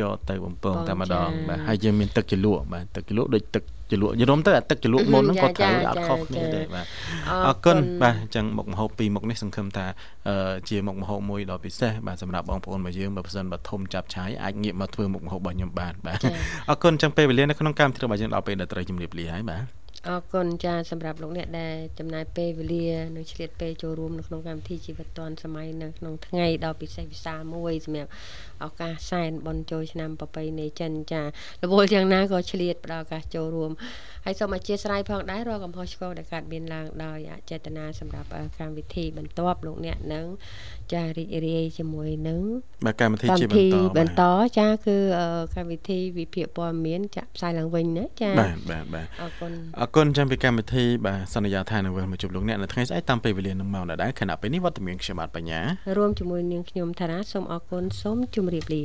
យកទៅបំពងបំពងតែម្ដងចា៎បាទហើយយើងមានទឹកជ្រលក់បាទទឹកជ្រលក់ដូចទឹក ជ្រលក់យល់ទៅអាទឹកជ្រលក់មុនហ្នឹងចា៎ក៏ត្រូវចា៎អត់ខុសគ្នាចា៎ដែរបាទអអរគុណបាទអញ្ចឹងមុខម្ហូបពីរមុខនេះសង្ឃឹមថាអឺជាមុខម្ហូបមួយដ៏ពិសេសបាទសម្រាប់បងប្អូនរបស់យើងបើមិនសិនបើធំចាប់ឆាយអាចងាកមកធ្វើមុខម្ហូបរបស់ខ្ញុំបានបាទចា៎អរគុណអញ្ចឹងពេលវេលានៅក្នុងកម្មវិធីរបស់យើងដល់ពេលដែលត្រូវជម្រាបលាហើយបាទអរគុណចាសម្រាប់លោកអ្នកដែលចំណាយពេលវេលានិងឆ្លៀតពេលចូលរួមនៅក្នុងកម្មវិធីជីវិតឌွန်សម័យនៅក្នុងថ្ងៃដ៏ពិសេសវិសាលមួយសម្រាប់ឱកាសសែនបុណ្យចូលឆ្នាំប្រពៃណីចិនចារវល់យ៉ាងណាក៏ឆ្លៀតផ្ដល់ឱកាសចូលរួមហើយសូមអធិស្ឋានផងដែររាល់កំហុសឆ្គងដែលកើតមានឡើងដោយអចេតនាសម្រាប់អឺកម្មវិធីបន្ទាប់លោកអ្នកនឹងចារីករាយជាមួយនឹងបាទកម្មវិធីកម្មជាវិធីបន្តបន្តចាគឺអឺកម្មវិធីវិភាគព័ត៌មានចាក់ផ្សាយឡើងវិញណាចាបាទបាទបាទអរគុណអរគុណចាំពីកម្មវិធីបាទសន្យាថានឹងវិលមកជួបលោកអ្នកនៅថ្ងៃស្អែកតាមពេលវេលានឹងមកដែរខណៈពេលនេះវត្តមានខ្ញុំបាទបញ្ញារួមជាមួយនាងខ្ញុំថារាសូមអរគុណសូមជម្រាបលា